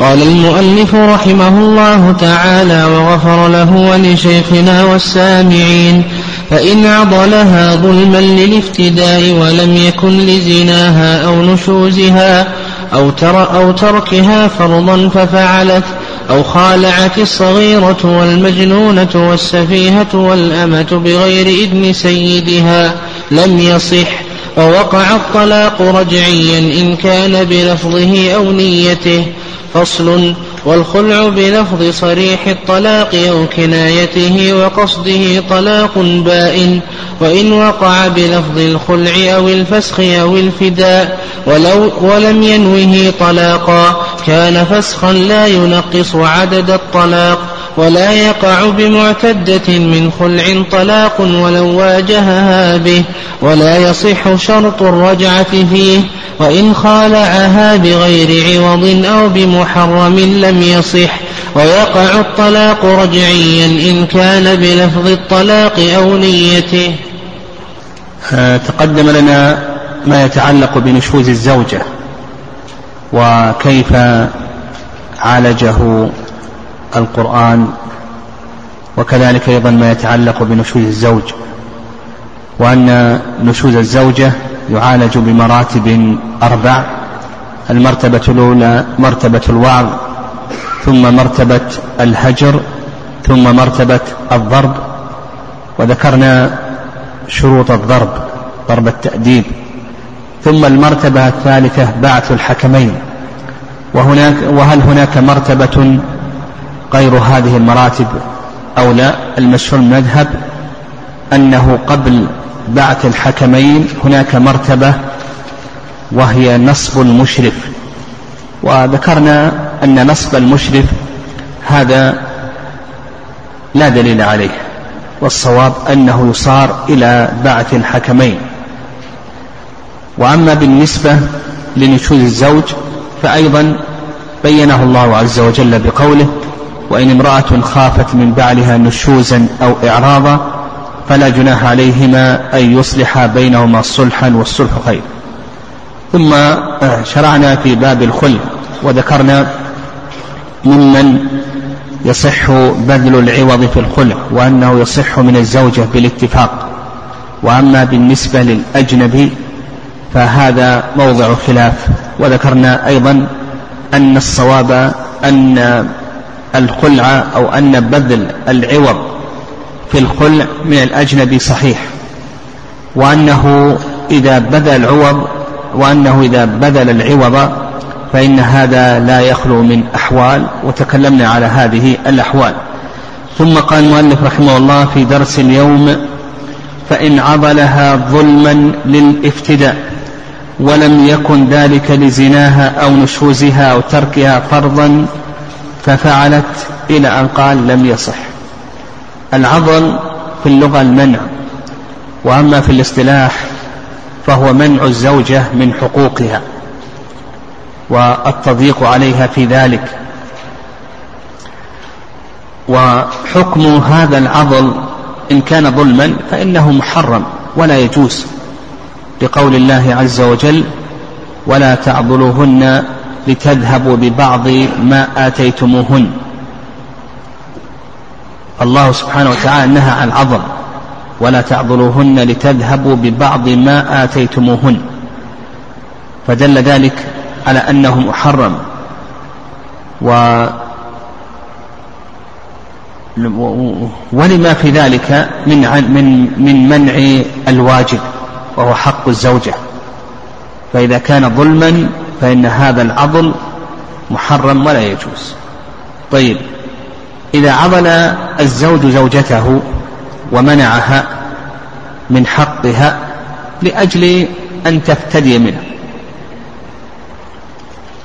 قال المؤلف رحمه الله تعالى وغفر له ولشيخنا والسامعين فإن عضلها ظلما للافتداء ولم يكن لزناها أو نشوزها أو, تر أو تركها فرضا ففعلت أو خالعت الصغيرة والمجنونة والسفيهة والأمة بغير إذن سيدها لم يصح ووقع الطلاق رجعيا إن كان بلفظه أو نيته فصل. والخلع بلفظ صريح الطلاق أو كنايته وقصده طلاق بائن وإن وقع بلفظ الخلع أو الفسخ أو الفداء ولو ولم ينوه طلاقا كان فسخا لا ينقص عدد الطلاق. ولا يقع بمعتدة من خلع طلاق ولو واجهها به ولا يصح شرط الرجعة فيه وإن خالعها بغير عوض أو بمحرم لم يصح ويقع الطلاق رجعيا إن كان بلفظ الطلاق أو نيته. آه، تقدم لنا ما يتعلق بنشوز الزوجة وكيف عالجه القرآن وكذلك أيضا ما يتعلق بنشوز الزوج وأن نشوز الزوجة يعالج بمراتب أربع المرتبة الأولى مرتبة الوعظ ثم مرتبة الهجر ثم مرتبة الضرب وذكرنا شروط الضرب ضرب التأديب ثم المرتبة الثالثة بعث الحكمين وهناك وهل هناك مرتبة غير هذه المراتب أو لا؟ المشهور المذهب أنه قبل بعث الحكمين هناك مرتبة وهي نصب المشرف. وذكرنا أن نصب المشرف هذا لا دليل عليه والصواب أنه يصار إلى بعث الحكمين. وأما بالنسبة لنشوز الزوج فأيضا بينه الله عز وجل بقوله وإن امرأة خافت من بعلها نشوزا أو إعراضا فلا جناح عليهما أن يصلحا بينهما صلحا والصلح خير. ثم شرعنا في باب الخلع وذكرنا ممن يصح بذل العوض في الخلع وأنه يصح من الزوجة بالاتفاق. وأما بالنسبة للأجنبي فهذا موضع خلاف. وذكرنا أيضا أن الصواب أن الخلع أو أن بذل العوض في الخلع من الأجنبي صحيح وأنه إذا بذل العوض وأنه إذا بذل العوض فإن هذا لا يخلو من أحوال وتكلمنا على هذه الأحوال. ثم قال المؤلف رحمه الله في درس اليوم فإن عضلها ظلما للافتداء ولم يكن ذلك لزناها أو نشوزها أو تركها فرضا ففعلت إلى أن قال لم يصح. العضل في اللغة المنع وأما في الاصطلاح فهو منع الزوجة من حقوقها والتضييق عليها في ذلك. وحكم هذا العضل إن كان ظلما فإنه محرم ولا يجوز لقول الله عز وجل ولا تعضلوهن لتذهبوا ببعض ما آتيتموهن. الله سبحانه وتعالى نهى عن العضل ولا تعضلوهن لتذهبوا ببعض ما آتيتموهن. فدل ذلك على أنه محرم. و ولما في ذلك من من من منع الواجب وهو حق الزوجة. فإذا كان ظلما فإن هذا العضل محرم ولا يجوز. طيب إذا عضل الزوج زوجته ومنعها من حقها لأجل أن تفتدي منه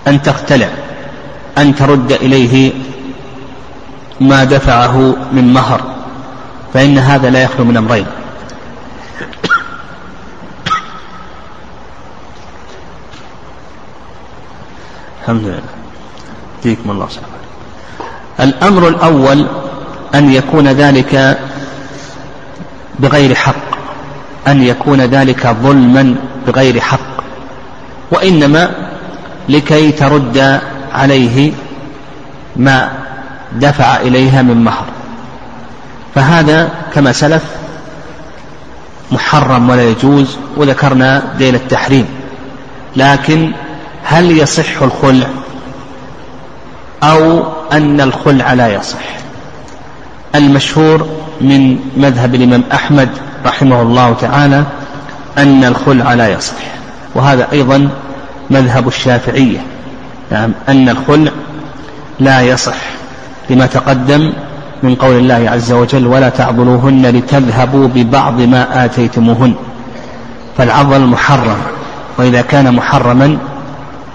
أن تقتلع أن ترد إليه ما دفعه من مهر فإن هذا لا يخلو من أمرين. الحمد لله. يهديكم الله سبحانه الأمر الأول أن يكون ذلك بغير حق أن يكون ذلك ظلما بغير حق وإنما لكي ترد عليه ما دفع إليها من مهر. فهذا كما سلف محرم ولا يجوز وذكرنا دين التحريم. لكن هل يصح الخلع أو أن الخلع لا يصح؟ المشهور من مذهب الإمام أحمد رحمه الله تعالى أن الخلع لا يصح وهذا أيضا مذهب الشافعية نعم أن الخلع لا يصح لما تقدم من قول الله عز وجل ولا تعضلوهن لتذهبوا ببعض ما آتيتموهن فالعضل محرم وإذا كان محرما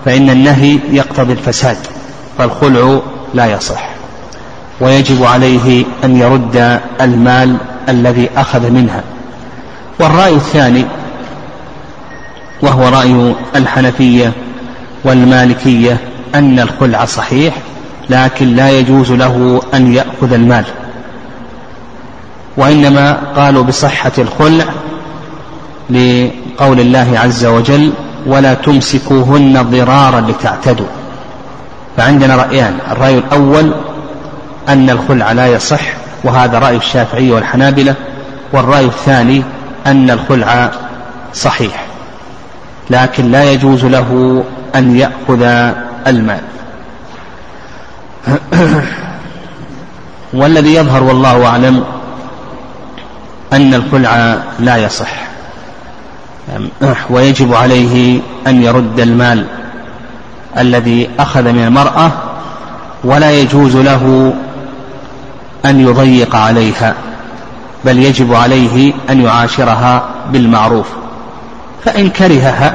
فإن النهي يقتضي الفساد فالخلع لا يصح ويجب عليه أن يرد المال الذي أخذ منها. والرأي الثاني وهو رأي الحنفية والمالكية أن الخلع صحيح لكن لا يجوز له أن يأخذ المال. وإنما قالوا بصحة الخلع لقول الله عز وجل ولا تمسكوهن ضرارا لتعتدوا. فعندنا رأيان. الرأي الأول أن الخلع لا يصح وهذا رأي الشافعي والحنابلة. والرأي الثاني أن الخلع صحيح لكن لا يجوز له أن يأخذ المال. والذي يظهر والله أعلم أن الخلع لا يصح. ويجب عليه أن يرد المال الذي أخذ من المرأة ولا يجوز له أن يضيق عليها بل يجب عليه أن يعاشرها بالمعروف. فإن كرهها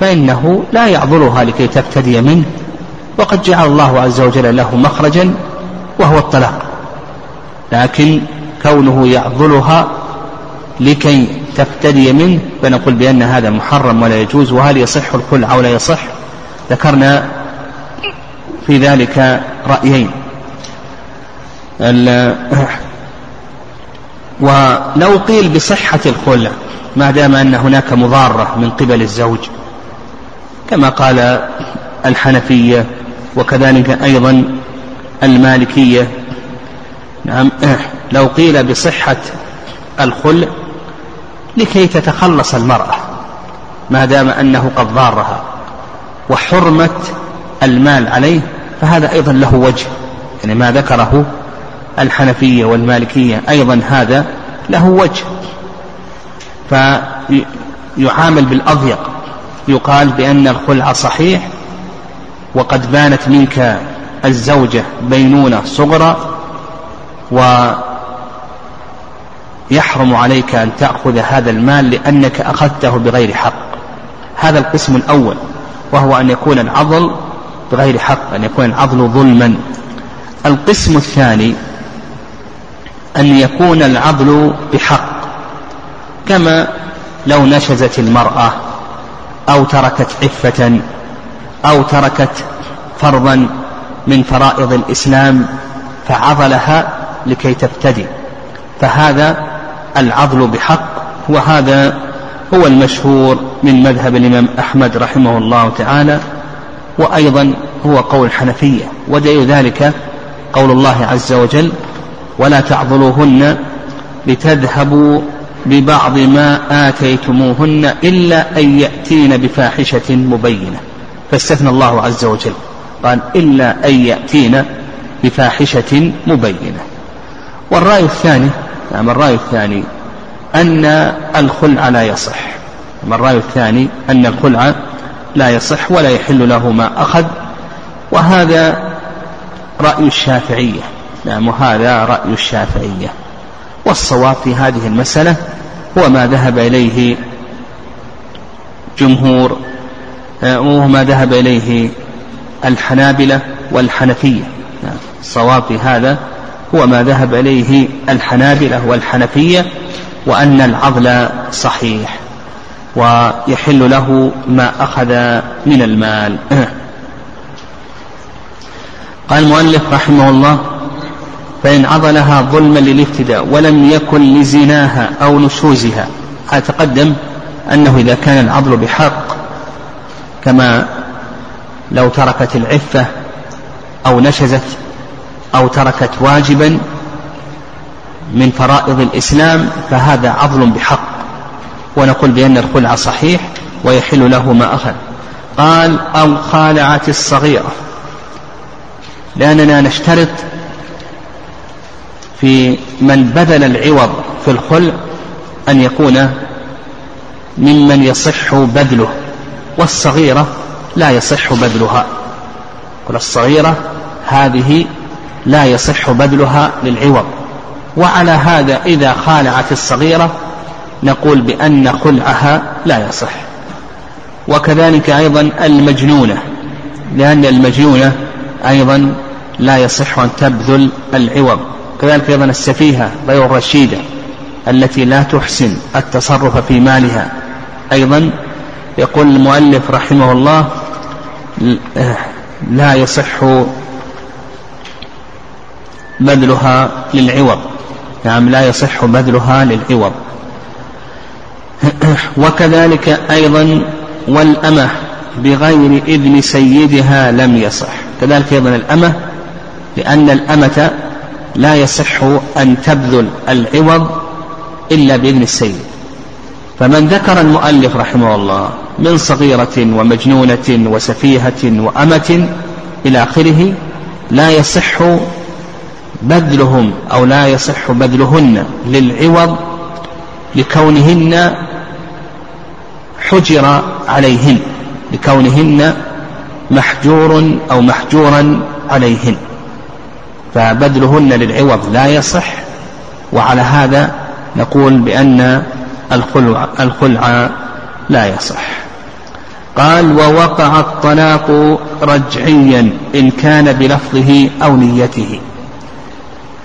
فإنه لا يعذرها لكي تفتدي منه. وقد جعل الله عز وجل له مخرجا وهو الطلاق. لكن كونه يعضلها لكي تفتدي منه فنقول بأن هذا محرم ولا يجوز وهل يصح الخلع أو لا يصح؟ ذكرنا في ذلك رأيين. ولو قيل بصحة الخلع ما دام أن هناك مضارة من قبل الزوج كما قال الحنفية وكذلك أيضا المالكية. نعم. لو قيل بصحة الخلع لكي تتخلص المرأة ما دام أنه قد ضارها وحرمة المال عليه فهذا أيضا له وجه. يعني ما ذكره الحنفية والمالكية أيضا هذا له وجه. فيعامل بالأضيق يقال بأن الخلع صحيح وقد بانت منك الزوجة بينونة صغرى ويحرم عليك أن تأخذ هذا المال لأنك أخذته بغير حق. هذا القسم الأول وهو أن يكون العضل بغير حق أن يكون العضل ظلما. القسم الثاني أن يكون العضل بحق. كما لو نشزت المرأة أو تركت عفة أو تركت فرضا من فرائض الإسلام فعضلها لكي تفتدي فهذا العضل بحق وهذا هو المشهور من مذهب الإمام أحمد رحمه الله تعالى وأيضا هو قول الحنفية ودليل ذلك قول الله عز وجل ولا تعضلوهن لتذهبوا ببعض ما آتيتموهن إلا أن يأتين بفاحشة مبينة فاستثنى الله عز وجل قال إلا أن يأتين بفاحشة مبينة والرأي الثاني نعم الرأي الثاني أن الخلع لا يصح. نعم الرأي الثاني أن الخلع لا يصح ولا يحل له ما أخذ وهذا رأي الشافعية. نعم وهذا رأي الشافعية. والصواب في هذه المسألة هو ما ذهب إليه جمهور وهو ما ذهب إليه الحنابلة والحنفية. نعم الصواب في هذا هو ما ذهب إليه الحنابلة والحنفية وأن العضل صحيح ويحل له ما أخذ من المال. قال المؤلف رحمه الله فإن عضلها ظلما للافتداء ولم يكن لزناها أو نشوزها هذا تقدم أنه إذا كان العضل بحق كما لو تركت العفة أو نشزت أو تركت واجبا من فرائض الإسلام فهذا عضل بحق. ونقول بأن الخلع صحيح ويحل له ما أخذ. قال أو خالعت الصغيرة. لأننا نشترط في من بذل العوض في الخلع أن يكون ممن يصح بذله والصغيرة لا يصح بذلها. الصغيرة هذه لا يصح بذلها للعوض. وعلى هذا إذا خالعت الصغيرة نقول بأن خلعها لا يصح. وكذلك أيضا المجنونة لأن المجنونة أيضا لا يصح أن تبذل العوض. كذلك أيضا السفيهة غير الرشيدة التي لا تحسن التصرف في مالها. أيضا يقول المؤلف رحمه الله لا يصح بذلها للعوض. نعم لا يصح بذلها للعوض. وكذلك أيضا والأمة بغير إذن سيدها لم يصح. كذلك أيضا الأمة لأن الأمة لا يصح أن تبذل العوض إلا بإذن السيد. فمن ذكر المؤلف رحمه الله من صغيرة ومجنونة وسفيهة وأمة إلى آخره لا يصح بذلهم أو لا يصح بذلهن للعوض لكونهن حجر عليهن لكونهن محجور أو محجورا عليهن. فبذلهن للعوض لا يصح وعلى هذا نقول بأن الخلع, الخلع لا يصح. قال ووقع الطلاق رجعيا إن كان بلفظه أو نيته.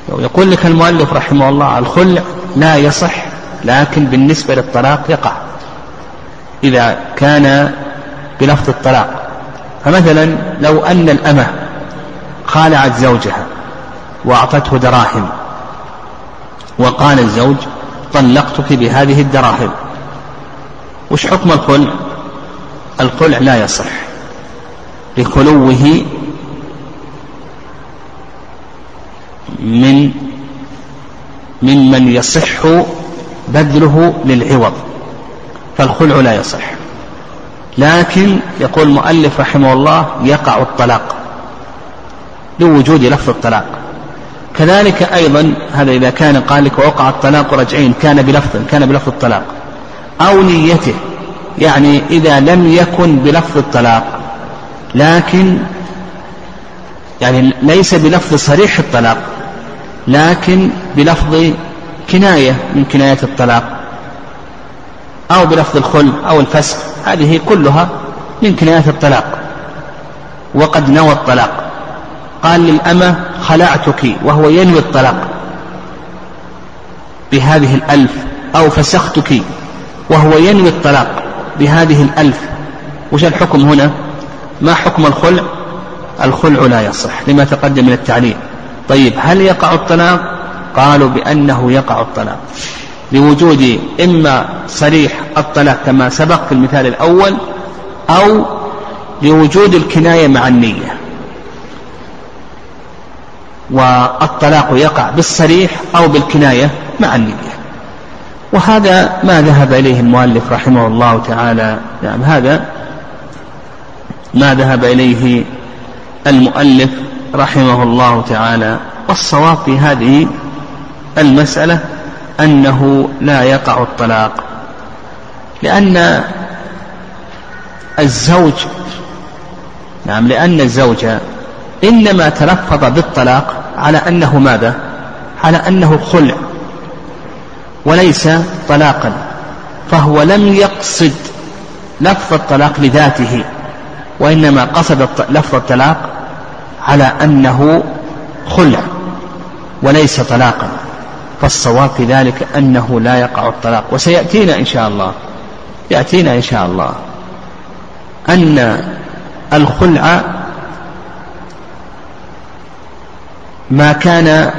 يقول لك المؤلف رحمه الله الخلع لا يصح لكن بالنسبة للطلاق يقع. إذا كان بلفظ الطلاق. فمثلا لو أن الأمة خالعت زوجها وأعطته دراهم وقال الزوج طلقتك بهذه الدراهم. وش حكم الخلع؟ الخلع لا يصح لخلوه من ممن يصح بذله للعوض فالخلع لا يصح. لكن يقول المؤلف رحمه الله يقع الطلاق لوجود لفظ الطلاق. كذلك أيضا هذا إذا كان قال لك ووقع الطلاق رجعين كان بلفظ كان بلفظ الطلاق. أو نيته يعني إذا لم يكن بلفظ الطلاق لكن يعني ليس بلفظ صريح الطلاق. لكن بلفظ كناية من كنايات الطلاق أو بلفظ الخل أو الفسخ هذه كلها من كنايات الطلاق. وقد نوى الطلاق. قال للأمة خلعتك وهو ينوي الطلاق. بهذه الألف أو فسختك وهو ينوي الطلاق. بهذه الألف. وش الحكم هنا؟ ما حكم الخلع؟ الخلع لا يصح لما تقدم من التعليل. طيب هل يقع الطلاق؟ قالوا بأنه يقع الطلاق لوجود إما صريح الطلاق كما سبق في المثال الأول أو لوجود الكناية مع النية. والطلاق يقع بالصريح أو بالكناية مع النية. وهذا ما ذهب إليه المؤلف رحمه الله تعالى. نعم هذا ما ذهب إليه المؤلف رحمه الله تعالى والصواب في هذه المسألة أنه لا يقع الطلاق لأن الزوج نعم لأن الزوج إنما تلفظ بالطلاق على أنه ماذا؟ على أنه خلع وليس طلاقا فهو لم يقصد لفظ الطلاق لذاته وإنما قصد لفظ الطلاق على أنه خلع وليس طلاقا فالصواب في ذلك أنه لا يقع الطلاق. وسيأتينا إن شاء الله يأتينا إن شاء الله أن الخلع ما كان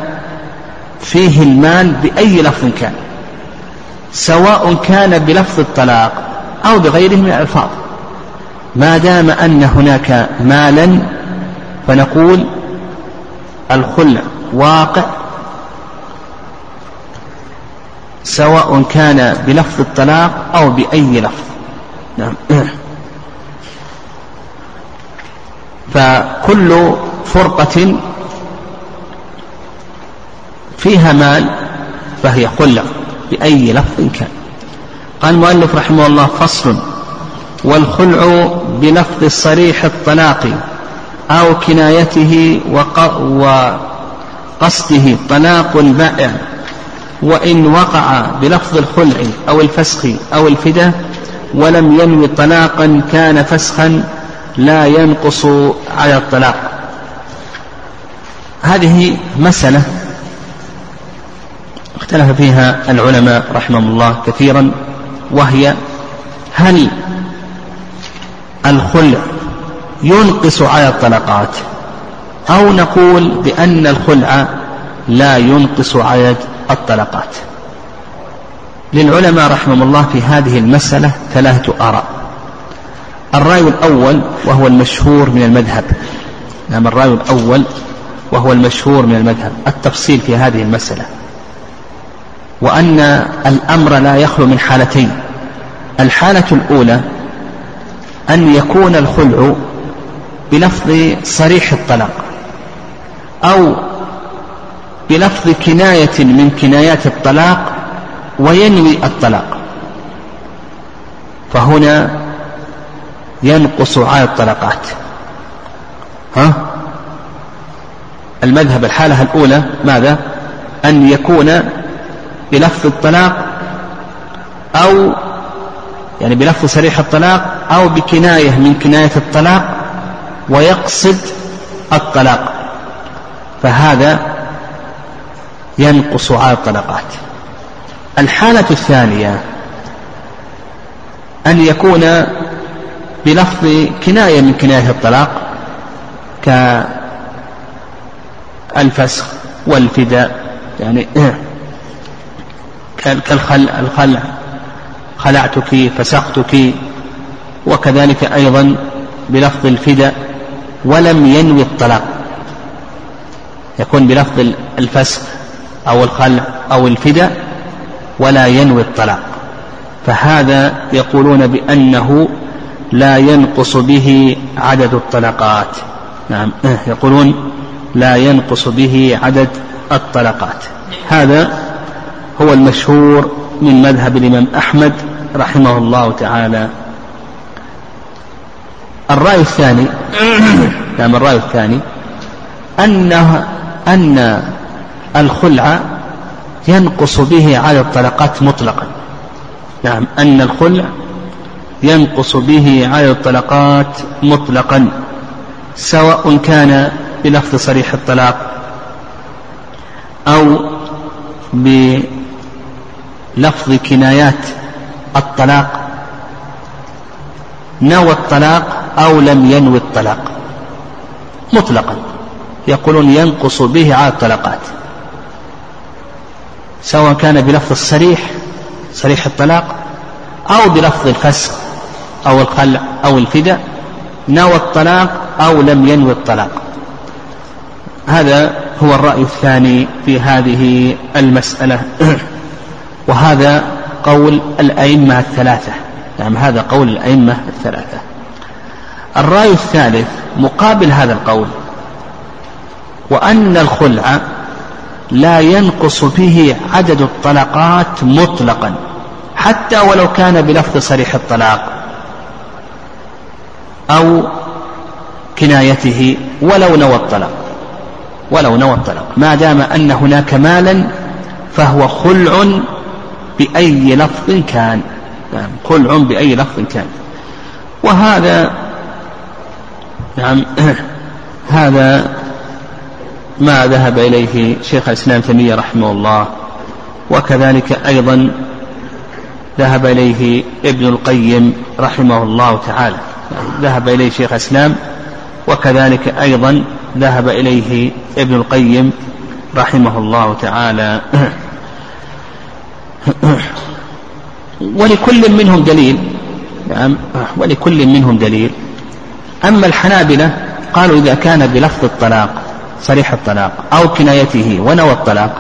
فيه المال بأي لفظ كان سواء كان بلفظ الطلاق أو بغيره من الألفاظ. ما دام أن هناك مالا فنقول الخلع واقع سواء كان بلفظ الطلاق أو بأي لفظ. نعم. فكل فرقة فيها مال فهي خلع بأي لفظ كان. قال المؤلف رحمه الله فصل والخلع بلفظ صريح الطلاق. أو كنايته وقصده طلاق البائع وإن وقع بلفظ الخلع أو الفسخ أو الفداء ولم ينوي طلاقا كان فسخا لا ينقص على الطلاق. هذه مسألة اختلف فيها العلماء رحمهم الله كثيرا وهي هل الخلع ينقص على الطلقات. أو نقول بأن الخلع لا ينقص عدد الطلقات. للعلماء رحمهم الله في هذه المسألة ثلاثة آراء. الرأي الأول وهو المشهور من المذهب. نعم الرأي الأول وهو المشهور من المذهب. التفصيل في هذه المسألة. وأن الأمر لا يخلو من حالتين. الحالة الأولى أن يكون الخلع بلفظ صريح الطلاق أو بلفظ كناية من كنايات الطلاق وينوي الطلاق. فهنا ينقص على الطلقات ها؟ المذهب الحالة الأولى ماذا؟ أن يكون بلفظ الطلاق أو يعني بلفظ صريح الطلاق أو بكناية من كناية الطلاق ويقصد الطلاق. فهذا ينقص على الطلقات الحالة الثانية أن يكون بلفظ كناية من كناية الطلاق كالفسخ والفداء يعني كالخلع الخلع خلعتك فسختك وكذلك أيضا بلفظ الفداء. ولم ينوي الطلاق. يكون بلفظ الفسخ أو الخلع أو الفداء ولا ينوي الطلاق. فهذا يقولون بأنه لا ينقص به عدد الطلقات. نعم. يقولون لا ينقص به عدد الطلقات. هذا هو المشهور من مذهب الإمام أحمد رحمه الله تعالى. الرأي الثاني نعم الرأي الثاني أنه أن الخلع ينقص به على الطلقات مطلقا. نعم أن الخلع ينقص به على الطلقات مطلقا سواء كان بلفظ صريح الطلاق أو بلفظ كنايات الطلاق نوى الطلاق أو لم ينوي الطلاق. مطلقا. يقولون ينقص به على الطلقات سواء كان بلفظ الصريح صريح الطلاق أو بلفظ الفسخ أو الخلع أو الفداء نوى الطلاق أو لم ينوي الطلاق. هذا هو الرأي الثاني في هذه المسألة. وهذا قول الأئمة الثلاثة. نعم هذا قول الأئمة الثلاثة. الرأي الثالث مقابل هذا القول وأن الخلع لا ينقص به عدد الطلقات مطلقا حتى ولو كان بلفظ صريح الطلاق أو كنايته ولو نوى الطلاق. ولو نوى الطلاق. ما دام أن هناك مالا فهو خلع بأي لفظ كان. نعم خلع بأي لفظ كان. وهذا نعم هذا ما ذهب إليه شيخ الإسلام تيمية رحمه الله وكذلك أيضا ذهب إليه ابن القيم رحمه الله تعالى. ذهب إليه شيخ الإسلام وكذلك أيضا ذهب إليه ابن القيم رحمه الله تعالى. ولكل منهم دليل. نعم. ولكل منهم دليل. أما الحنابلة قالوا إذا كان بلفظ الطلاق صريح الطلاق أو كنايته ونوى الطلاق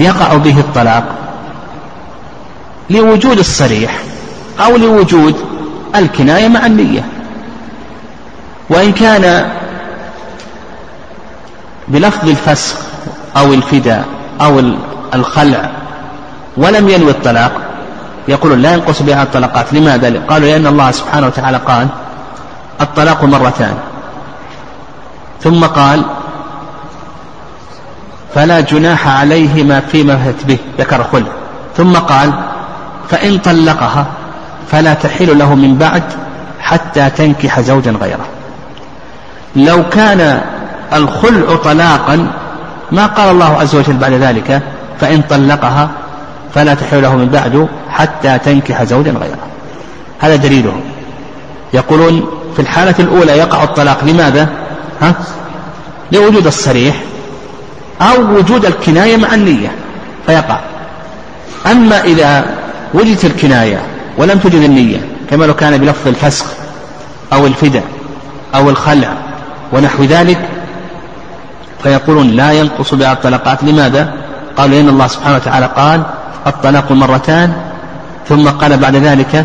يقع به الطلاق لوجود الصريح أو لوجود الكناية مع النية وإن كان بلفظ الفسخ أو الفداء أو الخلع ولم ينوي الطلاق يقولون لا ينقص بها الطلقات. لماذا؟ قالوا لأن الله سبحانه وتعالى قال الطلاق مرتان. ثم قال فلا جناح عليهما فيما فت به ذكر خلع ثم قال فإن طلقها فلا تحل له من بعد حتى تنكح زوجا غيره. لو كان الخلع طلاقا ما قال الله عز وجل بعد ذلك؟ فإن طلقها فلا تحل له من بعد حتى تنكح زوجا غيره هذا دليلهم يقولون في الحالة الأولى يقع الطلاق لماذا؟ ها؟ لوجود الصريح أو وجود الكناية مع النية فيقع أما إذا وجدت الكناية ولم توجد النية كما لو كان بلفظ الفسخ أو الفداء أو الخلع ونحو ذلك فيقولون لا ينقص بها الطلقات لماذا؟ قالوا لأن الله سبحانه وتعالى قال الطلاق مرتان ثم قال بعد ذلك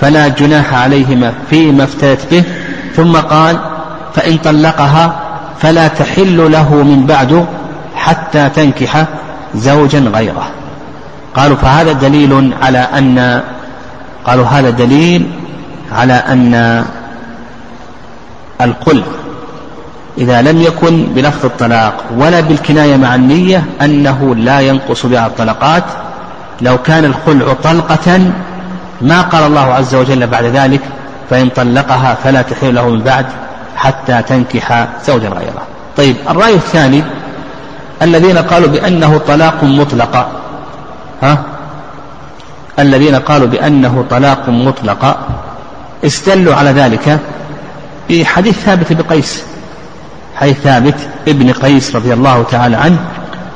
فلا جناح عليهما فيما افتدت به ثم قال فإن طلقها فلا تحل له من بعد حتى تنكح زوجا غيره. قالوا فهذا دليل على أن قالوا هذا دليل على أن القل إذا لم يكن بلفظ الطلاق ولا بالكناية مع النية أنه لا ينقص بها الطلقات. لو كان الخلع طلقة ما قال الله عز وجل بعد ذلك فإن طلقها فلا تحل له من بعد حتى تنكح زوجا غيره. طيب الرأي الثاني الذين قالوا بأنه طلاق مطلق. ها؟ الذين قالوا بأنه طلاق مطلق استدلوا على ذلك بحديث ثابت بقيس. حديث ثابت ابن قيس رضي الله تعالى عنه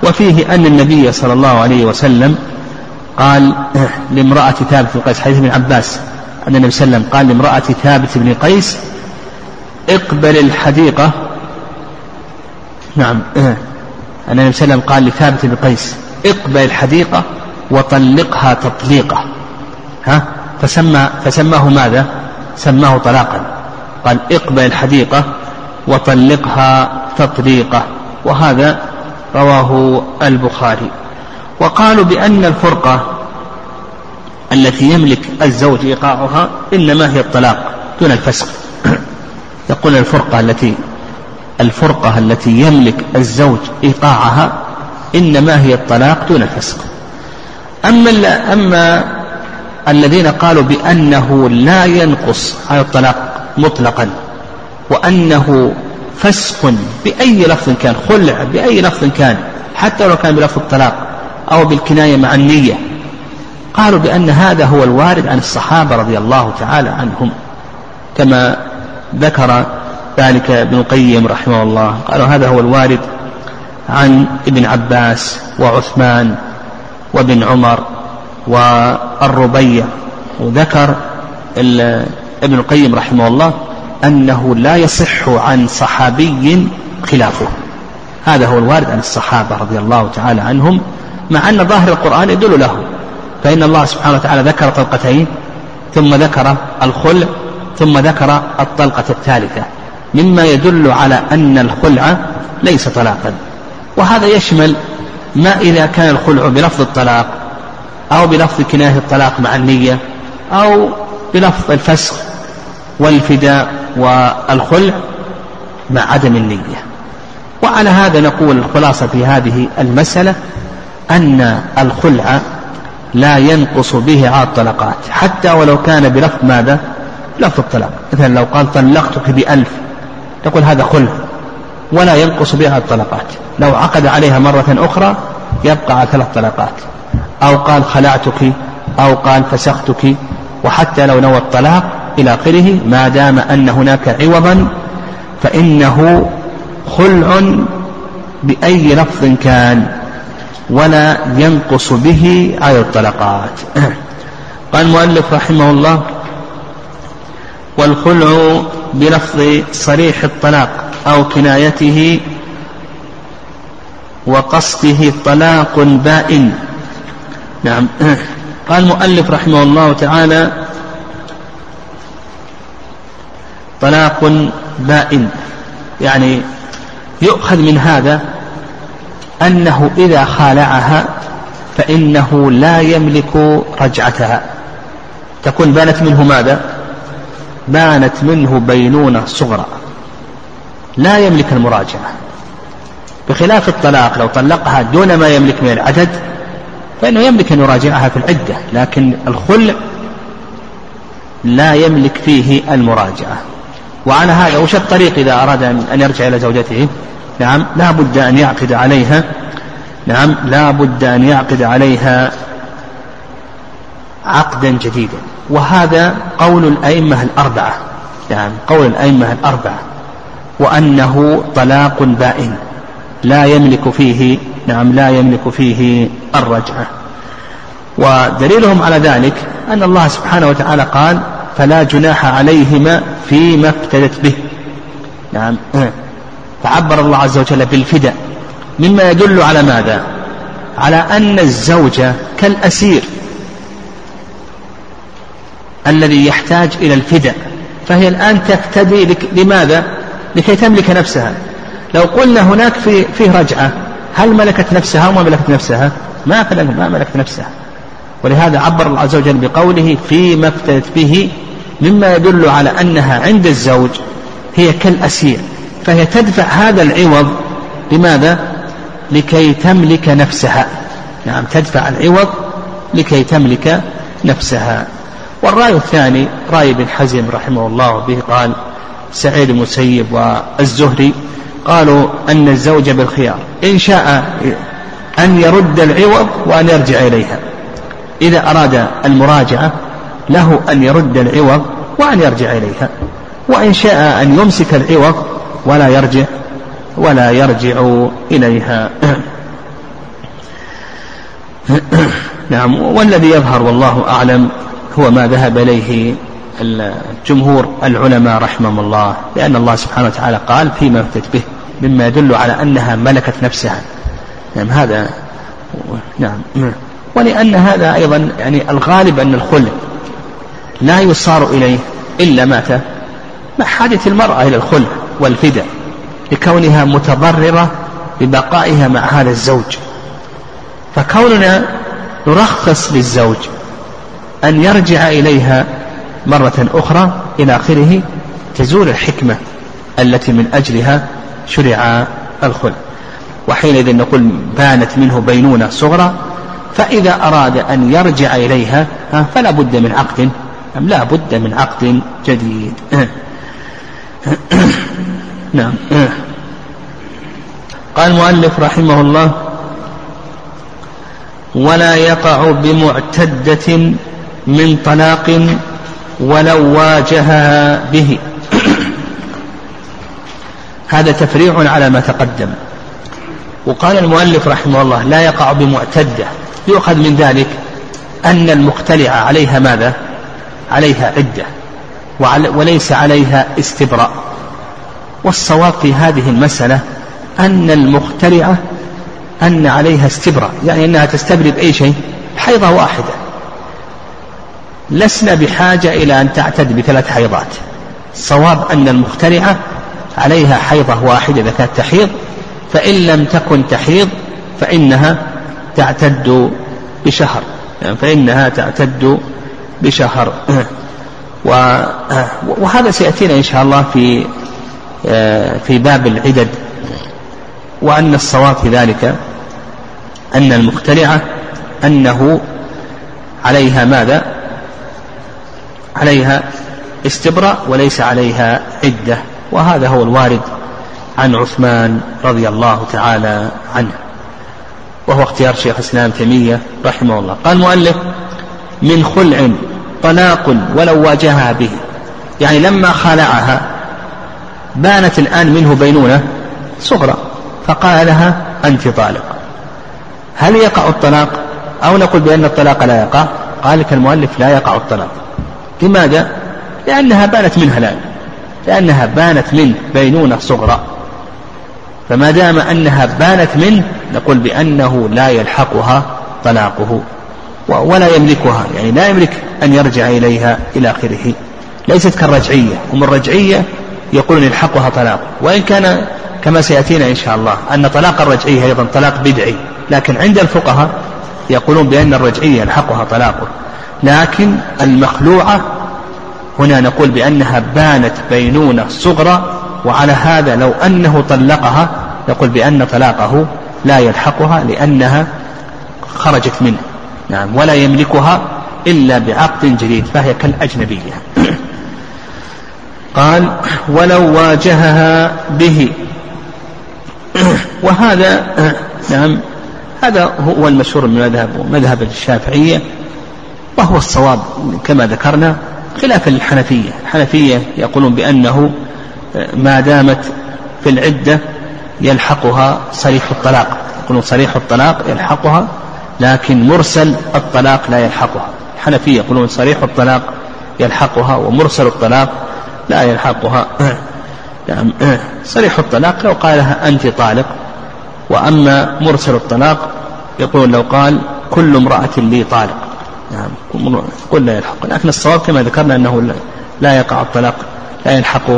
وفيه أن النبي صلى الله عليه وسلم قال لامرأة ثابت بن قيس حديث ابن عباس أن النبي صلى الله عليه وسلم قال لامرأة ثابت بن قيس اقبل الحديقة. نعم أن النبي صلى الله عليه وسلم قال لثابت بن قيس اقبل الحديقة وطلقها تطليقة. ها؟ فسمى فسماه ماذا؟ سماه طلاقا. قال اقبل الحديقة وطلقها تطليقة وهذا رواه البخاري. وقالوا بأن الفرقة التي يملك الزوج إيقاعها إنما هي الطلاق دون الفسق يقول الفرقة التي الفرقة التي يملك الزوج إيقاعها إنما هي الطلاق دون الفسق أما أما الذين قالوا بأنه لا ينقص على الطلاق مطلقا وأنه فسق بأي لفظ كان خلع بأي لفظ كان حتى لو كان بلفظ الطلاق أو بالكناية مع النية. قالوا بأن هذا هو الوارد عن الصحابة رضي الله تعالى عنهم. كما ذكر ذلك ابن القيم رحمه الله. قالوا هذا هو الوارد عن ابن عباس وعثمان وابن عمر والربيع. وذكر ابن القيم رحمه الله أنه لا يصح عن صحابي خلافه. هذا هو الوارد عن الصحابة رضي الله تعالى عنهم مع أن ظاهر القرآن يدل له. فإن الله سبحانه وتعالى ذكر طلقتين ثم ذكر الخلع ثم ذكر الطلقة الثالثة. مما يدل على أن الخلع ليس طلاقا. وهذا يشمل ما إذا كان الخلع بلفظ الطلاق أو بلفظ كناية الطلاق مع النية أو بلفظ الفسخ والفداء. والخلع مع عدم النية. وعلى هذا نقول الخلاصة في هذه المسألة أن الخلع لا ينقص به على الطلقات حتى ولو كان بلفظ ماذا؟ لفظ الطلاق. مثلا لو قال طلقتك بألف تقول هذا خلع ولا ينقص بها الطلقات لو عقد عليها مرة أخرى يبقى على ثلاث طلقات. أو قال خلعتك أو قال فسختك وحتى لو نوى الطلاق إلى آخره ما دام أن هناك عوضا فإنه خلع بأي لفظ كان ولا ينقص به على الطلقات. قال المؤلف رحمه الله والخلع بلفظ صريح الطلاق أو كنايته وقصده طلاق بائن. نعم. قال المؤلف رحمه الله تعالى طلاق بائن. يعني يؤخذ من هذا أنه إذا خالعها فإنه لا يملك رجعتها. تكون بانت منه ماذا؟ بانت منه بينونة صغرى. لا يملك المراجعة. بخلاف الطلاق لو طلقها دون ما يملك من العدد فإنه يملك أن يراجعها في العدة لكن الخلع لا يملك فيه المراجعة. وعلى هذا وش الطريق إذا أراد أن يرجع إلى زوجته؟ نعم لا بد أن يعقد عليها. نعم لا بد أن يعقد عليها عقدا جديدا. وهذا قول الأئمة الأربعة. نعم قول الأئمة الأربعة. وأنه طلاق بائن. لا يملك فيه نعم لا يملك فيه الرجعة. ودليلهم على ذلك أن الله سبحانه وتعالى قال فلا جناح عليهما فيما افتدت به. نعم. فعبر الله عز وجل بالفداء. مما يدل على ماذا؟ على أن الزوجة كالأسير الذي يحتاج إلى الفداء. فهي الآن تفتدي لماذا؟ لكي تملك نفسها. لو قلنا هناك في فيه رجعة هل ملكت نفسها وما ملكت نفسها؟ ما ما ملكت نفسها. ولهذا عبر الله عز وجل بقوله فيما افتدت به مما يدل على أنها عند الزوج هي كالأسير فهي تدفع هذا العوض لماذا؟ لكي تملك نفسها. نعم تدفع العوض لكي تملك نفسها. والرأي الثاني رأي ابن حزم رحمه الله به قال سعيد المسيب والزهري قالوا أن الزوج بالخيار إن شاء أن يرد العوض وأن يرجع إليها. إذا أراد المراجعة له أن يرد العوض وأن يرجع إليها. وإن شاء أن يمسك العوض ولا يرجع ولا يرجع إليها. نعم والذي يظهر والله أعلم هو ما ذهب إليه جمهور العلماء رحمهم الله لأن الله سبحانه وتعالى قال فيما افتت به مما يدل على أنها ملكت نفسها. نعم هذا نعم. ولأن هذا أيضا يعني الغالب أن الخلع لا يصار إليه إلا مات مع حاجة المرأة إلى الخلع والفداء لكونها متضررة ببقائها مع هذا الزوج. فكوننا نرخص للزوج أن يرجع إليها مرة أخرى إلى آخره تزول الحكمة التي من أجلها شرع الخلع. وحينئذ نقول بانت منه بينونة صغرى فإذا أراد أن يرجع إليها فلا بد من عقد لا بد من عقد جديد. نعم. قال المؤلف رحمه الله ولا يقع بمعتدة من طلاق ولو واجهها به. هذا تفريع على ما تقدم. وقال المؤلف رحمه الله لا يقع بمعتدة. يؤخذ من ذلك أن المختلع عليها ماذا؟ عليها عدة وليس عليها استبراء. والصواب في هذه المسألة أن المخترعة أن عليها استبراء يعني أنها تستبرئ بأي شيء حيضة واحدة. لسنا بحاجة إلى أن تعتد بثلاث حيضات. الصواب أن المخترعة عليها حيضة واحدة إذا كانت تحيض فإن لم تكن تحيض فإنها تعتد بشهر. يعني فإنها تعتد بشهر. وهذا سيأتينا إن شاء الله في في باب العدد. وأن الصواب في ذلك أن المخترعة أنه عليها ماذا؟ عليها استبراء وليس عليها عدة. وهذا هو الوارد عن عثمان رضي الله تعالى عنه. وهو اختيار شيخ الإسلام تيمية رحمه الله. قال المؤلف من خلع طلاق ولو واجهها به. يعني لما خالعها بانت الآن منه بينونة صغرى فقال لها أنت طالق. هل يقع الطلاق؟ أو نقول بأن الطلاق لا يقع؟ قال لك المؤلف لا يقع الطلاق. لماذا؟ لأنها بانت منها الآن لأنها بانت منه بينونة صغرى. فما دام أنها بانت منه نقول بأنه لا يلحقها طلاقه ولا يملكها يعني لا يملك أن يرجع إليها إلى آخره. ليست كالرجعية هم الرجعية يقولون يلحقها طلاق وإن كان كما سيأتينا إن شاء الله أن طلاق الرجعية أيضا طلاق بدعي لكن عند الفقهاء يقولون بأن الرجعية يلحقها طلاقه. لكن المخلوعة هنا نقول بأنها بانت بينونة صغرى وعلى هذا لو أنه طلقها نقول بأن طلاقه لا يلحقها لأنها خرجت منه. نعم ولا يملكها إلا بعقد جديد فهي كالأجنبية. قال ولو واجهها به. وهذا نعم هذا هو المشهور من مذهب مذهب الشافعية وهو الصواب كما ذكرنا خلاف الحنفية. الحنفية يقولون بأنه ما دامت في العدة يلحقها صريح الطلاق. يقولون صريح الطلاق يلحقها لكن مرسل الطلاق لا يلحقها. الحنفية يقولون صريح الطلاق يلحقها ومرسل الطلاق لا يلحقها. يعني صريح الطلاق لو قالها أنت طالق وأما مرسل الطلاق يقول لو قال كل امرأة لي طالق. يعني قل لا يلحق. لكن الصواب كما ذكرنا أنه لا يقع الطلاق لا يلحق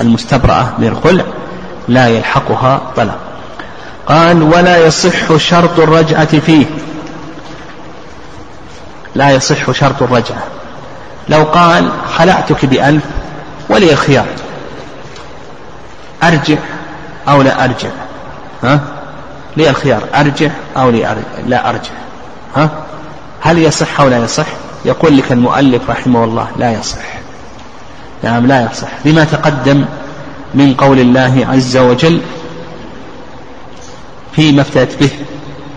المستبرأة من الخلع لا يلحقها طلاق. قال ولا يصح شرط الرجعة فيه. لا يصح شرط الرجعة. لو قال خلعتك بألف ولي الخيار أرجع أو لا أرجع؟ ها؟ لي الخيار. أرجع أو لا أرجع. ها؟ هل يصح أو لا يصح؟ يقول لك المؤلف رحمه الله لا يصح. نعم لا يصح. لما تقدم من قول الله عز وجل فيما افتدت به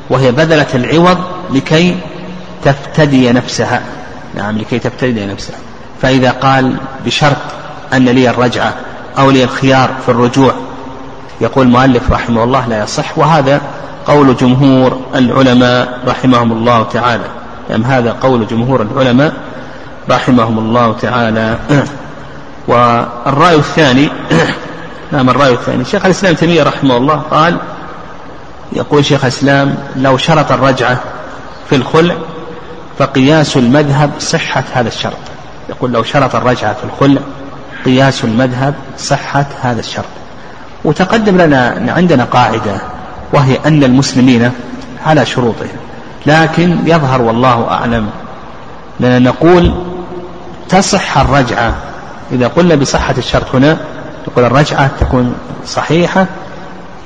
وهي بذلت العوض لكي تفتدي نفسها. نعم لكي تفتدي نفسها. فإذا قال بشرط أن لي الرجعة أو لي الخيار في الرجوع يقول المؤلف رحمه الله لا يصح. وهذا قول جمهور العلماء رحمهم الله تعالى. يعني هذا قول جمهور العلماء رحمهم الله تعالى. والرأي الثاني نعم الرأي الثاني. شيخ الإسلام تيمية رحمه الله قال يقول شيخ الإسلام لو شرط الرجعة في الخلع فقياس المذهب صحة هذا الشرط. يقول لو شرط الرجعة في الخلع قياس المذهب صحة هذا الشرط. وتقدم لنا عندنا قاعدة وهي أن المسلمين على شروطهم. لكن يظهر والله أعلم لنا نقول تصح الرجعة إذا قلنا بصحة الشرط هنا نقول الرجعة تكون صحيحة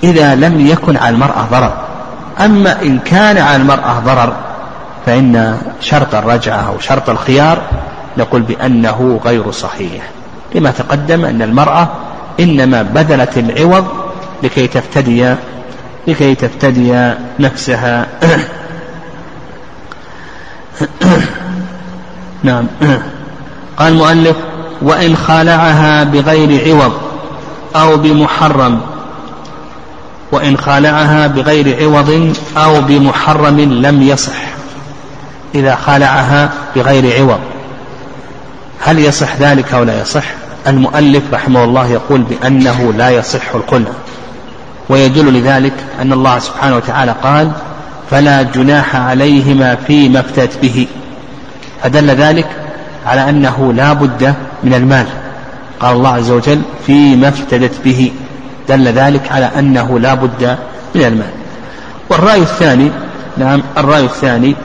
إذا لم يكن على المرأة ضرر. أما إن كان على المرأة ضرر فإن شرط الرجعة أو شرط الخيار نقول بأنه غير صحيح. لما تقدم أن المرأة إنما بذلت العوض لكي تفتدي لكي تفتدي نفسها. نعم. قال المؤلف وإن خالعها بغير عوض أو بمحرم. وإن خالعها بغير عوض أو بمحرم لم يصح. إذا خالعها بغير عوض. هل يصح ذلك أو لا يصح؟ المؤلف رحمه الله يقول بأنه لا يصح الخلع ويدل لذلك أن الله سبحانه وتعالى قال فلا جناح عليهما فيما افتت به. فدل ذلك على أنه لا بد من المال. قال الله عز وجل فيما افتدت به. دل ذلك على أنه لا بد من المال. والرأي الثاني نعم الرأي الثاني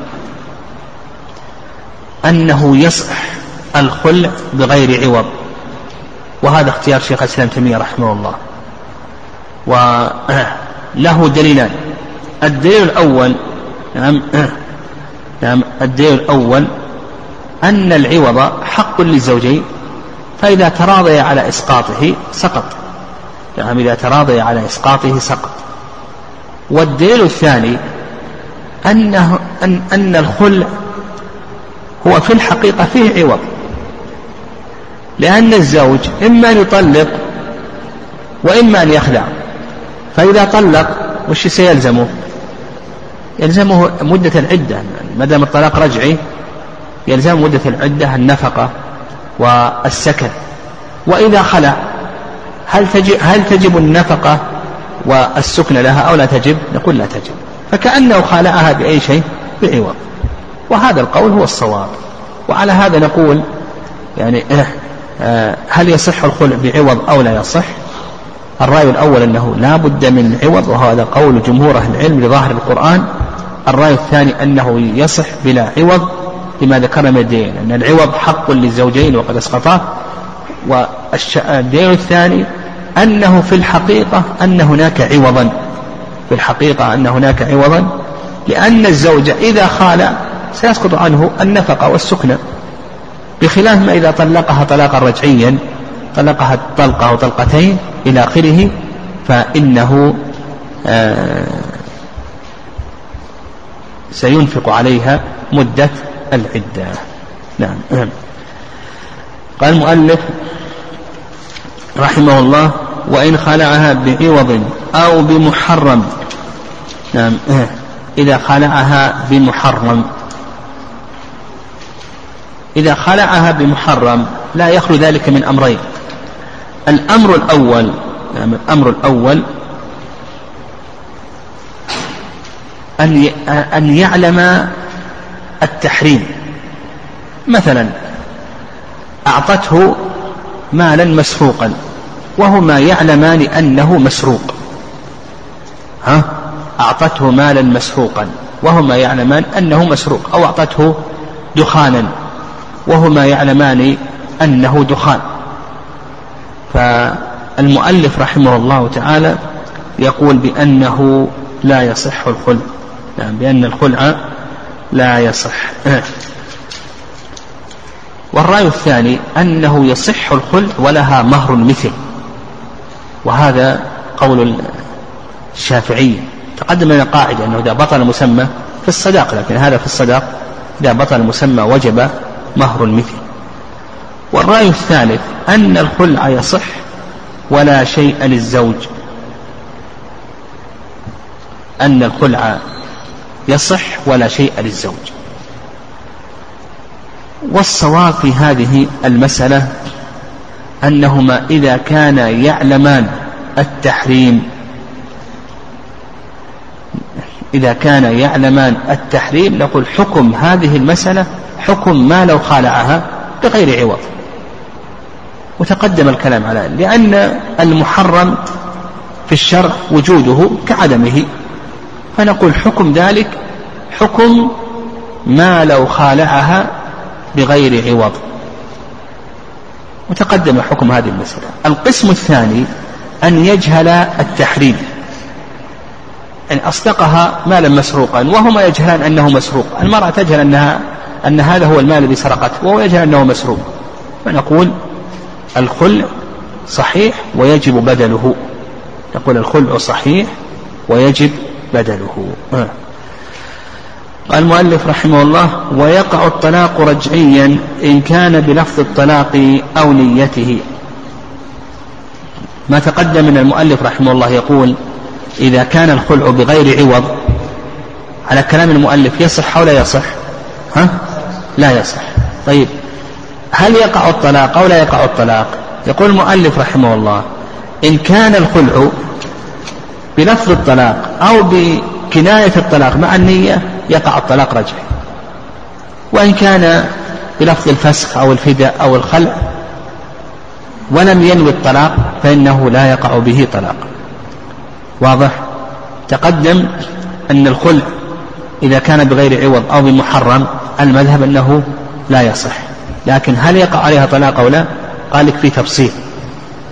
أنه يصح الخلع بغير عوض. وهذا اختيار شيخ الإسلام تيمية رحمه الله. وله دليلان. الدليل الأول نعم نعم الدليل الأول أن العوض حق للزوجين فإذا تراضي على إسقاطه سقط. نعم إذا تراضي على إسقاطه سقط. والدليل الثاني أنه أن, أن الخلع هو في الحقيقة فيه عوض. لأن الزوج إما أن يطلق وإما أن يخلع. فإذا طلق وش سيلزمه؟ يلزمه مدة العدة ما دام الطلاق رجعي يلزم مدة العدة النفقة والسكن. وإذا خلع هل تجب, هل تجب النفقة والسكن لها أو لا تجب؟ نقول لا تجب. فكأنه خالعها بأي شيء؟ بعوض وهذا القول هو الصواب. وعلى هذا نقول يعني آه، آه، هل يصح الخلع بعوض أو لا يصح؟ الرأي الأول أنه لا بد من العوض وهذا قول جمهور أهل العلم لظاهر القرآن. الرأي الثاني أنه يصح بلا عوض. لما ذكرنا من الدين أن العوض حق للزوجين وقد أسقطاه. والدين الثاني أنه في الحقيقة أن هناك عوضا. في الحقيقة أن هناك عوضا لأن الزوج إذا خال سيسقط عنه النفقة والسكنة بخلاف ما إذا طلقها طلاقا رجعيا طلقها طلقة أو طلقتين إلى آخره فإنه آه سينفق عليها مدة العدة. نعم. قال المؤلف رحمه الله وإن خلعها بعوض أو بمحرم. نعم. إذا خلعها بمحرم. إذا خلعها بمحرم لا يخلو ذلك من أمرين. الأمر الأول نعم الأمر الأول أن أن يعلم التحريم. مثلا أعطته مالا مسروقا وهما يعلمان أنه مسروق. ها؟ أعطته مالا مسروقا وهما يعلمان أنه مسروق أو أعطته دخانا وهما يعلمان أنه دخان. فالمؤلف رحمه الله تعالى يقول بأنه لا يصح الخلع. نعم بأن الخلع لا يصح. والرأي الثاني أنه يصح الخلع ولها مهر مثل. وهذا قول الشافعية تقدم لنا قاعدة أنه إذا بطل المسمى في الصداق لكن هذا في الصداق إذا بطل المسمى وجب مهر مثل. والرأي الثالث أن الخلع يصح ولا شيء للزوج. أن الخلع يصح ولا شيء للزوج. والصواب في هذه المسألة أنهما إذا كانا يعلمان التحريم. إذا كان يعلمان التحريم نقول حكم هذه المسألة حكم ما لو خالعها بغير عوض. وتقدم الكلام على لأن المحرم في الشرع وجوده كعدمه. فنقول حكم ذلك حكم ما لو خالعها بغير عوض. وتقدم حكم هذه المسألة. القسم الثاني أن يجهل التحريم. أن أصدقها مالا مسروقا وهما يجهلان أنه مسروق. المرأة تجهل أنها أن هذا هو المال الذي سرقته وهو يجهل أنه مسروق. فنقول الخلع صحيح ويجب بدله. نقول الخلع صحيح ويجب بدله. قال المؤلف رحمه الله ويقع الطلاق رجعيا إن كان بلفظ الطلاق أو نيته ما تقدم من المؤلف رحمه الله يقول إذا كان الخلع بغير عوض على كلام المؤلف يصح أو لا يصح ها؟ لا يصح طيب هل يقع الطلاق أو لا يقع الطلاق يقول المؤلف رحمه الله إن كان الخلع بلفظ الطلاق أو بكناية الطلاق مع النية يقع الطلاق رجعي. وإن كان بلفظ الفسخ أو الفداء أو الخلع ولم ينوي الطلاق فإنه لا يقع به طلاق. واضح؟ تقدم أن الخلع إذا كان بغير عوض أو بمحرم المذهب أنه لا يصح. لكن هل يقع عليها طلاق أو لا؟ قال لك في تفصيل.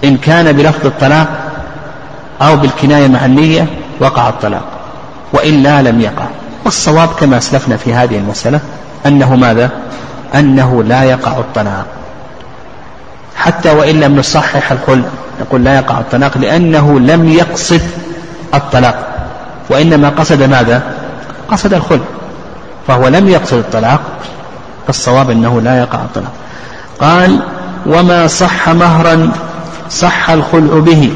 إن كان بلفظ الطلاق أو بالكناية مع النية وقع الطلاق وإلا لم يقع. والصواب كما أسلفنا في هذه المسألة أنه ماذا؟ أنه لا يقع الطلاق. حتى وإن لم نصحح الخلع نقول لا يقع الطلاق لأنه لم يقصد الطلاق. وإنما قصد ماذا؟ قصد الخلع فهو لم يقصد الطلاق فالصواب أنه لا يقع الطلاق. قال وما صح مهرا صح الخلع به.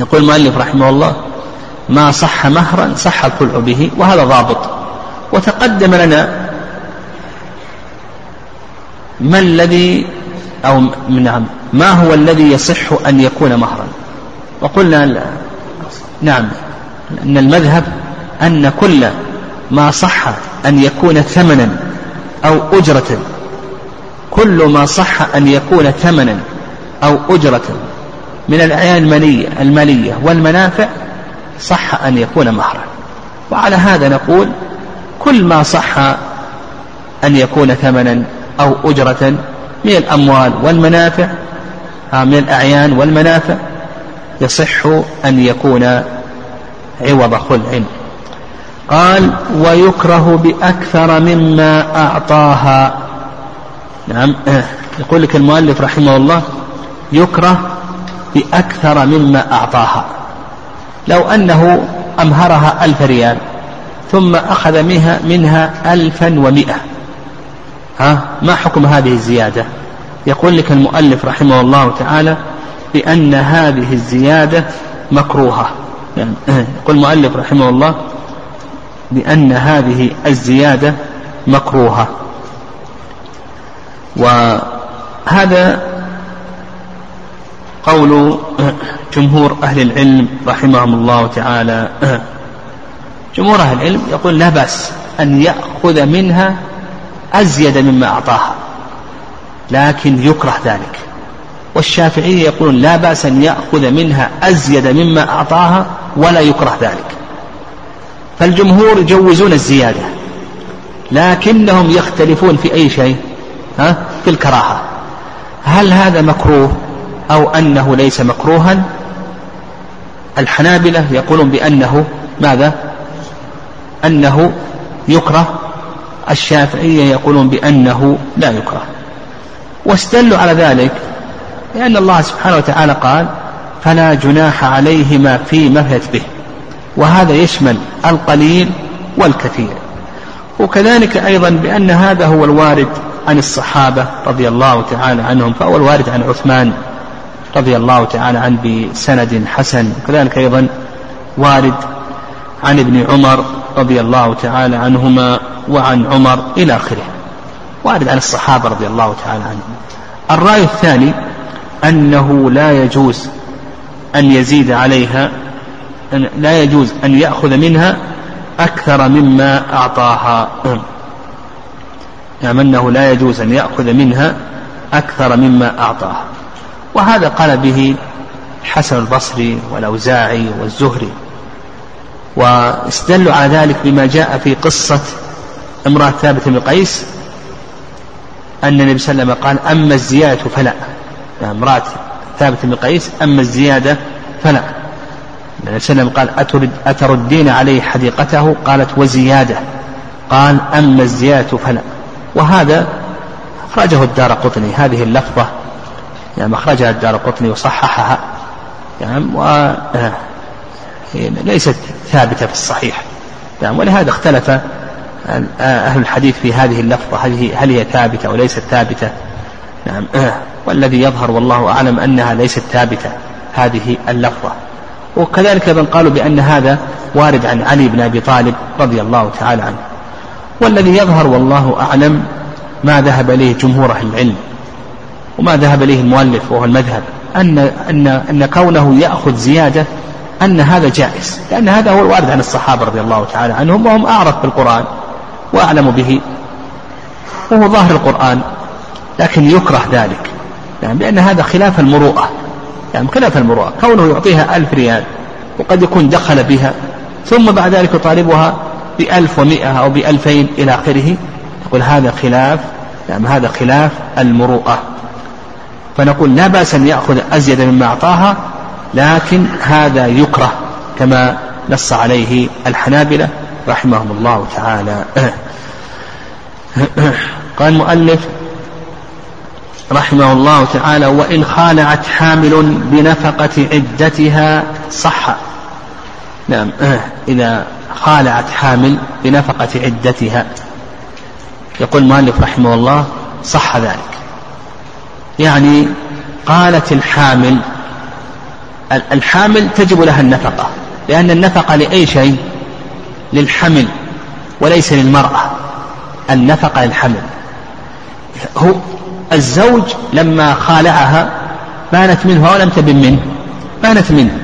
يقول المؤلف رحمه الله ما صح مهرا صح الخلع به وهذا ضابط. وتقدم لنا ما الذي أو نعم ما هو الذي يصح أن يكون مهرا؟ وقلنا نعم أن المذهب أن كل ما صح أن يكون ثمنا أو أجرة. كل ما صح أن يكون ثمنا أو أجرة. من الأعيان المالية, المالية والمنافع صح أن يكون مهرا وعلى هذا نقول كل ما صح أن يكون ثمنا أو أجرة من الأموال والمنافع آه، من الأعيان والمنافع يصح أن يكون عوض خلع. قال ويكره بأكثر مما أعطاها. نعم. يقول لك المؤلف رحمه الله يكره بأكثر مما أعطاها. لو أنه أمهرها ألف ريال ثم أخذ منها, منها ألفا ومئة. ها؟ ما حكم هذه الزيادة؟ يقول لك المؤلف رحمه الله تعالى بأن هذه الزيادة مكروهة. يعني يقول المؤلف رحمه الله بأن هذه الزيادة مكروهة. وهذا قول جمهور أهل العلم رحمهم الله تعالى. جمهور أهل العلم يقول لا بأس أن يأخذ منها أزيد مما أعطاها لكن يكره ذلك. والشافعية يقولون لا بأس أن يأخذ منها أزيد مما أعطاها ولا يكره ذلك. فالجمهور يجوزون الزيادة لكنهم يختلفون في أي شيء ها في الكراهة. هل هذا مكروه؟ أو أنه ليس مكروها. الحنابلة يقولون بأنه ماذا؟ أنه يكره. الشافعية يقولون بأنه لا يكره. واستدلوا على ذلك لأن الله سبحانه وتعالى قال فلا جناح عليهما فيما فيت به وهذا يشمل القليل والكثير. وكذلك أيضا بأن هذا هو الوارد عن الصحابة رضي الله تعالى عنهم فهو الوارد عن عثمان. رضي الله تعالى عنه بسند حسن. وكذلك أيضا وارد عن ابن عمر رضي الله تعالى عنهما وعن عمر إلى آخره. وارد عن الصحابة رضي الله تعالى عنهم. الرأي الثاني أنه لا يجوز أن يزيد عليها لا يجوز أن يأخذ منها أكثر مما أعطاها. يعني أنه لا يجوز أن يأخذ منها أكثر مما أعطاها. وهذا قال به حسن البصري والأوزاعي والزهري. واستدلوا على ذلك بما جاء في قصة امرأة ثابت بن قيس أن النبي صلى الله عليه وسلم قال أما الزيادة فلا. يعني امرأة ثابت بن قيس أما الزيادة فلا. النبي صلى الله عليه وسلم قال أترد أتردين عليه حديقته؟ قالت وزيادة. قال أما الزيادة فلا. وهذا أخرجه الدار قطني. هذه اللفظة يعني أخرجها الدار قطني وصححها. يعني و ليست ثابتة في الصحيح. يعني ولهذا اختلف أهل الحديث في هذه اللفظة هل هل هي ثابتة أو ليست ثابتة. نعم والذي يظهر والله أعلم أنها ليست ثابتة هذه اللفظة. وكذلك من قالوا بأن هذا وارد عن علي بن أبي طالب رضي الله تعالى عنه. والذي يظهر والله أعلم ما ذهب إليه جمهور أهل العلم. وما ذهب إليه المؤلف وهو المذهب أن أن أن كونه يأخذ زيادة أن هذا جائز لأن هذا هو الوارد عن الصحابة رضي الله تعالى عنهم وهم أعرف بالقرآن وأعلم به. وهو ظاهر القرآن لكن يكره ذلك يعني بأن هذا خلاف المروءة يعني خلاف المروءة كونه يعطيها ألف ريال وقد يكون دخل بها ثم بعد ذلك يطالبها بألف ومئة أو بألفين إلى آخره يقول هذا خلاف يعني هذا خلاف المروءة. فنقول لا بأس أن يأخذ أزيد مما أعطاها لكن هذا يكره كما نص عليه الحنابلة رحمهم الله تعالى. قال المؤلف رحمه الله تعالى وإن خالعت حامل بنفقة عدتها صح. نعم إذا خالعت حامل بنفقة عدتها. يقول المؤلف رحمه الله صح ذلك. يعني قالت الحامل الحامل تجب لها النفقة لأن النفقة لأي شيء؟ للحمل وليس للمرأة النفقة للحمل. هو الزوج لما خالعها بانت منه ولم تبن منه؟ بانت منه.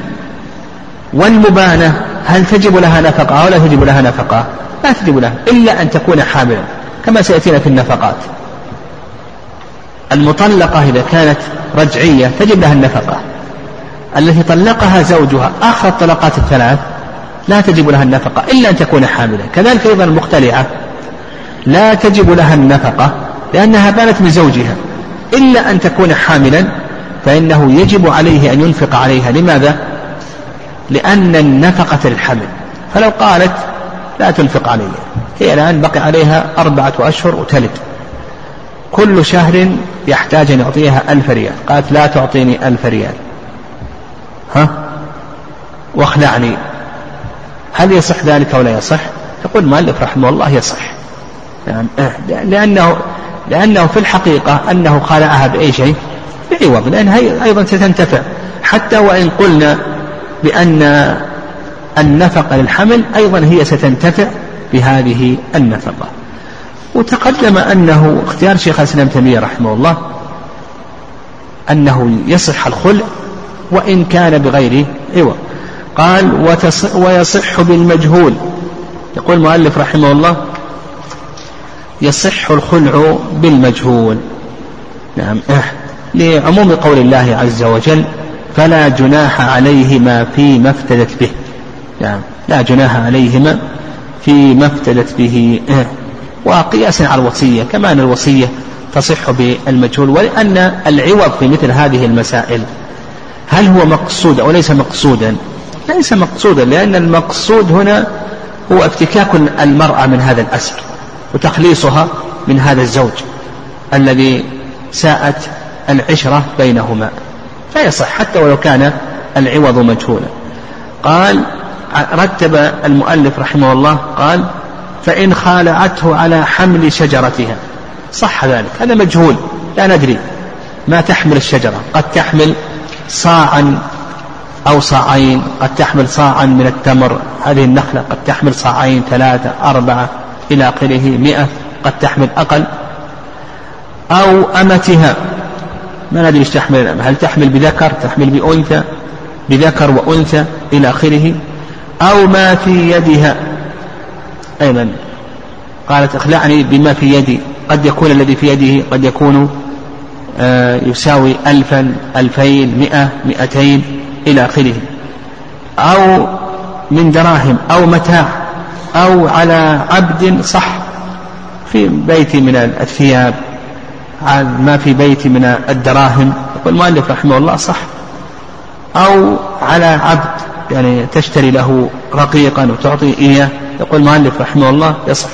والمبانة هل تجب لها نفقة أو لا تجب لها نفقة؟ لا تجب لها إلا أن تكون حاملا كما سيأتينا في النفقات. المطلقة إذا كانت رجعية تجب لها النفقة. التي طلقها زوجها آخر الطلقات الثلاث لا تجب لها النفقة إلا أن تكون حاملة. كذلك أيضا المختلعة لا تجب لها النفقة لأنها بانت من زوجها. إلا أن تكون حاملا فإنه يجب عليه أن ينفق عليها. لماذا؟ لأن النفقة للحمل فلو قالت لا تنفق علي. هي الآن بقي عليها أربعة أشهر وتلد كل شهر يحتاج أن يعطيها ألف ريال. قالت لا تعطيني ألف ريال. ها؟ واخلعني هل يصح ذلك أو لا يصح؟ يقول المؤلف رحمه الله يصح. يعني لأنه لأنه في الحقيقة أنه خالعها بأي شيء؟ بعوض لأنها أيضا ستنتفع. حتى وإن قلنا بأن النفقة للحمل أيضا هي ستنتفع بهذه النفقة. وتقدم أنه اختيار شيخ الإسلام تيمية رحمه الله أنه يصح الخلع وإن كان بغير عوض. قال ويصح بالمجهول. يقول المؤلف رحمه الله يصح الخلع بالمجهول. نعم. لعموم قول الله عز وجل فلا جناح عليهما فيما افتدت به. نعم. لا جناح عليهما فيما افتدت به. وقياسا على الوصية كما أن الوصية تصح بالمجهول ولأن العوض في مثل هذه المسائل هل هو مقصود أو ليس مقصودا؟ ليس مقصودا لأن المقصود هنا هو افتكاك المرأة من هذا الأسر وتخليصها من هذا الزوج الذي ساءت العشرة بينهما. فيصح حتى ولو كان العوض مجهولا. قال رتب المؤلف رحمه الله قال فإن خالعته على حمل شجرتها. صح ذلك هذا مجهول لا ندري. ما تحمل الشجرة؟ قد تحمل صاعا أو صاعين قد تحمل صاعا من التمر هذه النخلة قد تحمل صاعين ثلاثة أربعة إلى آخره مئة قد تحمل أقل. أو أمتها ما ندري إيش تحمل هل تحمل بذكر تحمل بأنثى بذكر وأنثى إلى آخره. أو ما في يدها أيضا. قالت اخلعني بما في يدي. قد يكون الذي في يده قد يكون آه، يساوي ألفا ألفين مئة مئتين إلى آخره. أو من دراهم أو متاع أو على عبد صح في بيت من الثياب ما في بيت من الدراهم. يقول المؤلف رحمه الله صح. أو على عبد يعني تشتري له رقيقا وتعطي إياه. يقول المؤلف رحمه الله يصح.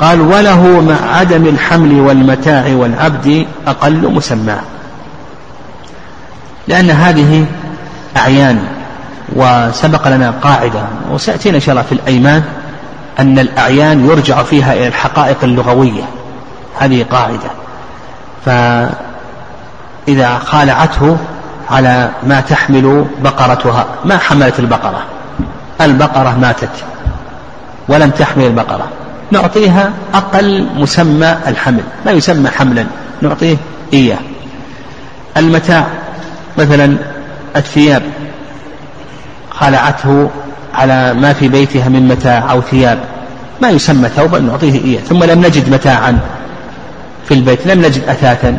قال وله مع عدم الحمل والمتاع والعبد أقل مسمى. لأن هذه أعيان وسبق لنا قاعدة وسيأتينا إن شاء الله في الأيمان أن الأعيان يرجع فيها إلى الحقائق اللغوية. هذه قاعدة. فإذا خالعته على ما تحمل بقرتها. ما حملت البقرة؟ البقرة ماتت ولم تحمل البقرة. نعطيها أقل مسمى الحمل. ما يسمى حملا؟ نعطيه إياه. المتاع مثلا الثياب. خلعته على ما في بيتها من متاع أو ثياب. ما يسمى ثوبا نعطيه إياه. ثم لم نجد متاعا في البيت. لم نجد أثاثا.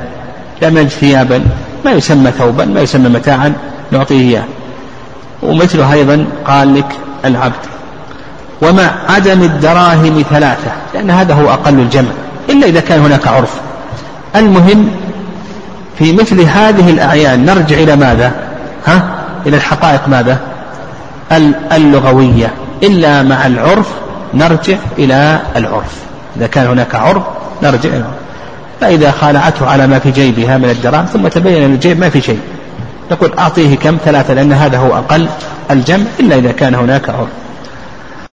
لم نجد ثيابا. ما يسمى ثوبا ما يسمى متاعا نعطيه إياه. ومثله أيضا قال لك العبد ومع عدم الدراهم ثلاثة لأن هذا هو أقل الجمع إلا إذا كان هناك عرف. المهم في مثل هذه الأعيان نرجع إلى ماذا؟ ها؟ إلى الحقائق ماذا؟ اللغوية. إلا مع العرف نرجع إلى العرف. إذا كان هناك عرف نرجع إلى العرف. فإذا خالعته على ما في جيبها من الدراهم ثم تبين أن الجيب ما في شيء. نقول أعطيه كم؟ ثلاثة لأن هذا هو أقل الجمع إلا إذا كان هناك عرف.